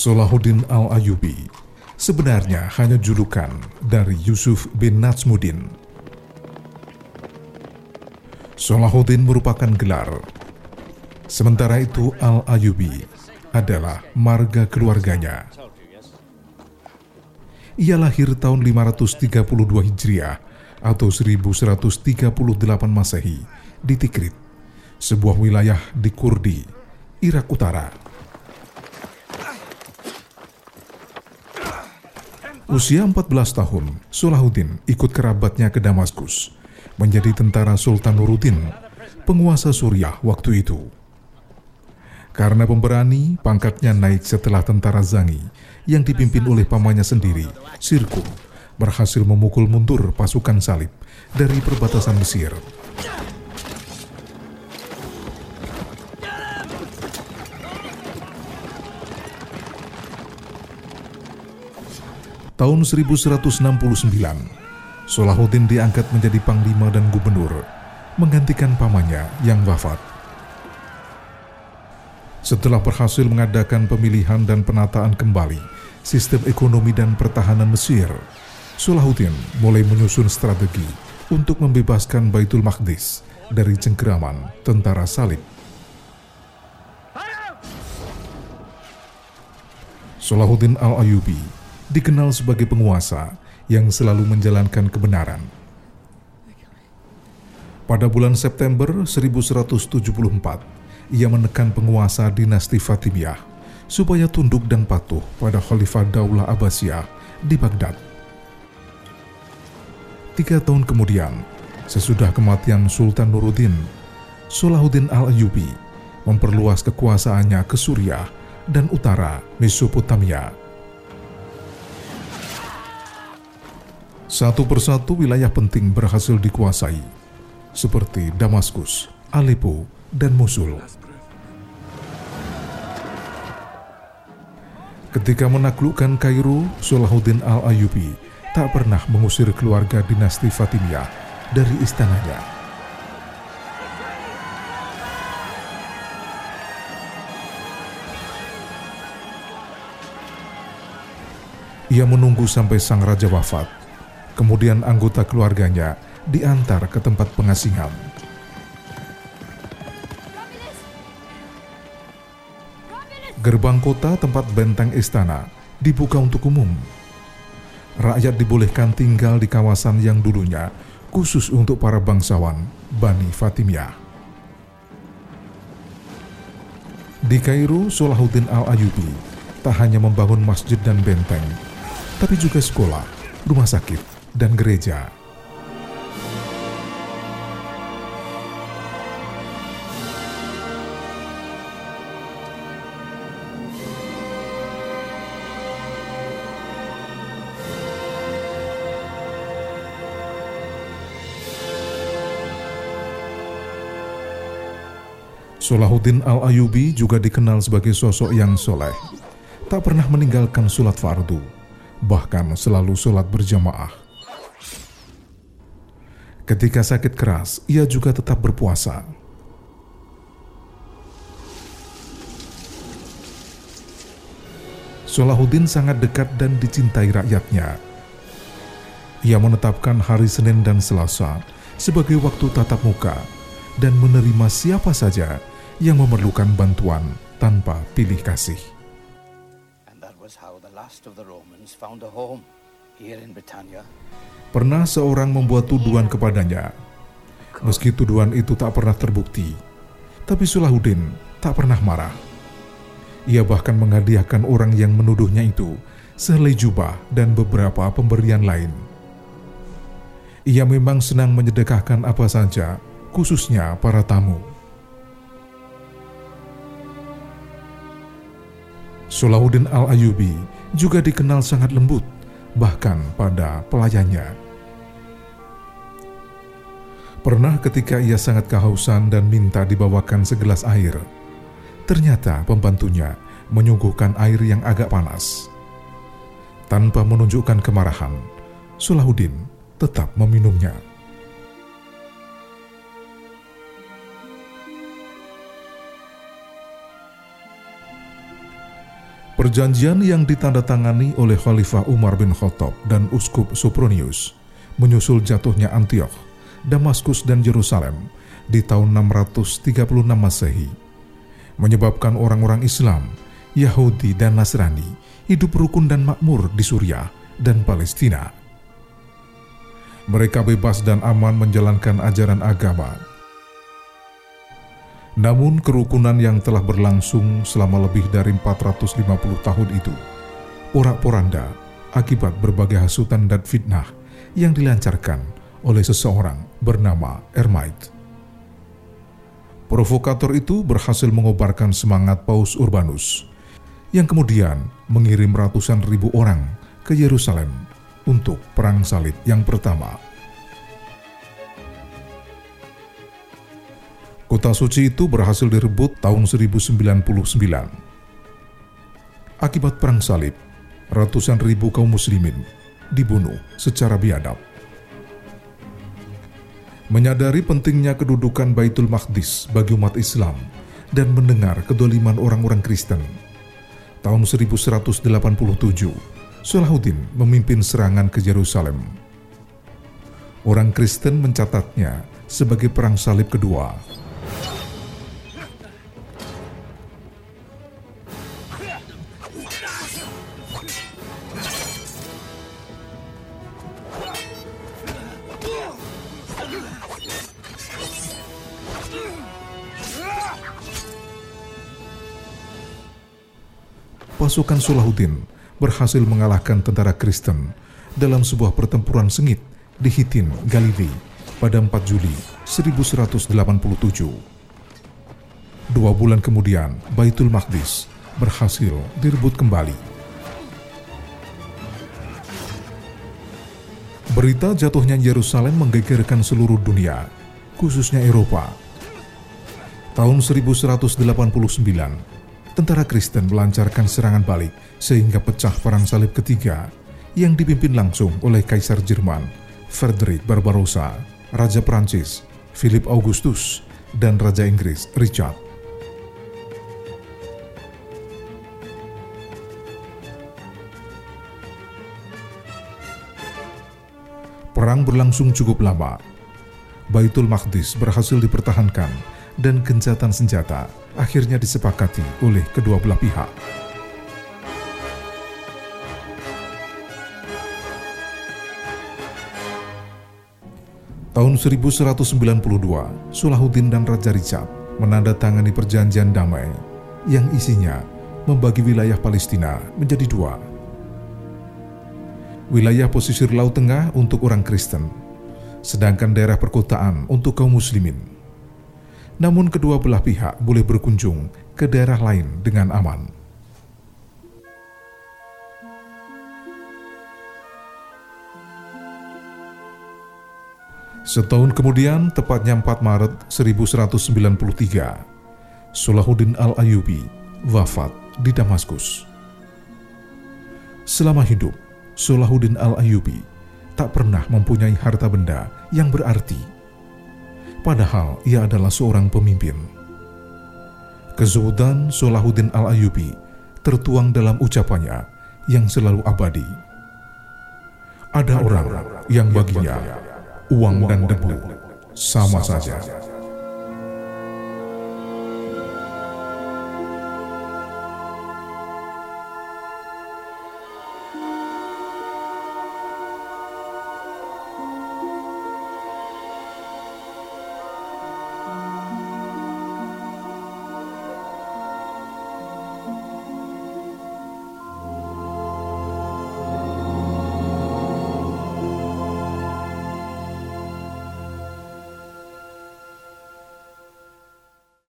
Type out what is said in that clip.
Solahuddin Al-Ayubi sebenarnya hanya julukan dari Yusuf bin Najmuddin. Solahuddin merupakan gelar. Sementara itu Al-Ayubi adalah marga keluarganya. Ia lahir tahun 532 Hijriah atau 1138 Masehi di Tikrit, sebuah wilayah di Kurdi, Irak Utara. Usia 14 tahun, Solahuddin ikut kerabatnya ke Damaskus, menjadi tentara Sultan Nuruddin, penguasa Suriah waktu itu. Karena pemberani, pangkatnya naik setelah tentara Zangi yang dipimpin oleh pamannya sendiri, Sirkum, berhasil memukul mundur pasukan salib dari perbatasan Mesir. Tahun 1169, Solahuddin diangkat menjadi panglima dan gubernur, menggantikan pamannya yang wafat. Setelah berhasil mengadakan pemilihan dan penataan kembali sistem ekonomi dan pertahanan Mesir, Solahuddin mulai menyusun strategi untuk membebaskan Baitul Maqdis dari cengkeraman tentara salib. Solahuddin Al-Ayubi dikenal sebagai penguasa yang selalu menjalankan kebenaran. Pada bulan September 1174, ia menekan penguasa dinasti Fatimiyah supaya tunduk dan patuh pada Khalifah Daulah Abbasiyah di Baghdad. Tiga tahun kemudian, sesudah kematian Sultan Nuruddin, Solahuddin Al-Ayyubi memperluas kekuasaannya ke Suriah dan utara Mesopotamia Satu persatu wilayah penting berhasil dikuasai, seperti Damaskus, Aleppo, dan Mosul. Ketika menaklukkan Kairo, Salahuddin Al-Ayubi tak pernah mengusir keluarga dinasti Fatimiyah dari istananya. Ia menunggu sampai sang raja wafat Kemudian anggota keluarganya diantar ke tempat pengasingan. Gerbang kota tempat benteng istana dibuka untuk umum. Rakyat dibolehkan tinggal di kawasan yang dulunya khusus untuk para bangsawan Bani Fatimiyah. Di Kairo, Solahuddin Al-Ayubi tak hanya membangun masjid dan benteng, tapi juga sekolah, rumah sakit, dan gereja. Solahuddin Al-Ayubi juga dikenal sebagai sosok yang soleh, tak pernah meninggalkan sholat fardu, bahkan selalu sholat berjamaah. Ketika sakit keras, ia juga tetap berpuasa. Solahuddin sangat dekat dan dicintai rakyatnya. Ia menetapkan hari Senin dan Selasa sebagai waktu tatap muka dan menerima siapa saja yang memerlukan bantuan tanpa pilih kasih. And that was how the last of the Romans found a home Pernah seorang membuat tuduhan kepadanya. Meski tuduhan itu tak pernah terbukti, tapi Sulahuddin tak pernah marah. Ia bahkan menghadiahkan orang yang menuduhnya itu sehelai jubah dan beberapa pemberian lain. Ia memang senang menyedekahkan apa saja, khususnya para tamu. Sulahuddin Al-Ayubi juga dikenal sangat lembut bahkan pada pelayannya. Pernah ketika ia sangat kehausan dan minta dibawakan segelas air, ternyata pembantunya menyuguhkan air yang agak panas. Tanpa menunjukkan kemarahan, Sulahuddin tetap meminumnya. Perjanjian yang ditandatangani oleh Khalifah Umar bin Khattab dan Uskup Sopronius menyusul jatuhnya Antioch, Damaskus dan Yerusalem di tahun 636 Masehi menyebabkan orang-orang Islam, Yahudi dan Nasrani hidup rukun dan makmur di Suriah dan Palestina. Mereka bebas dan aman menjalankan ajaran agama namun kerukunan yang telah berlangsung selama lebih dari 450 tahun itu porak-poranda akibat berbagai hasutan dan fitnah yang dilancarkan oleh seseorang bernama Ermite. Provokator itu berhasil mengobarkan semangat Paus Urbanus yang kemudian mengirim ratusan ribu orang ke Yerusalem untuk perang salib yang pertama. Kota suci itu berhasil direbut tahun 1099. Akibat perang salib, ratusan ribu kaum muslimin dibunuh secara biadab. Menyadari pentingnya kedudukan Baitul Maqdis bagi umat Islam dan mendengar kedoliman orang-orang Kristen, tahun 1187, Salahuddin memimpin serangan ke Yerusalem. Orang Kristen mencatatnya sebagai perang salib kedua pasukan Sulahuddin berhasil mengalahkan tentara Kristen dalam sebuah pertempuran sengit di Hitin, Galilei pada 4 Juli 1187. Dua bulan kemudian, Baitul Maqdis berhasil direbut kembali. Berita jatuhnya Yerusalem menggegerkan seluruh dunia, khususnya Eropa. Tahun 1189, tentara Kristen melancarkan serangan balik sehingga pecah Perang Salib ketiga yang dipimpin langsung oleh Kaisar Jerman, Frederick Barbarossa, Raja Prancis, Philip Augustus, dan Raja Inggris Richard. Perang berlangsung cukup lama. Baitul Maqdis berhasil dipertahankan dan gencatan senjata akhirnya disepakati oleh kedua belah pihak. Tahun 1192, Sulahuddin dan Raja Richard menandatangani perjanjian damai yang isinya membagi wilayah Palestina menjadi dua. Wilayah posisir Laut Tengah untuk orang Kristen, sedangkan daerah perkotaan untuk kaum muslimin namun kedua belah pihak boleh berkunjung ke daerah lain dengan aman. Setahun kemudian, tepatnya 4 Maret 1193, Sulahuddin al-Ayubi wafat di Damaskus. Selama hidup, Sulahuddin al-Ayubi tak pernah mempunyai harta benda yang berarti padahal ia adalah seorang pemimpin. Kezuhudan Solahuddin Al-Ayubi tertuang dalam ucapannya yang selalu abadi. Ada orang yang baginya uang dan debu sama saja.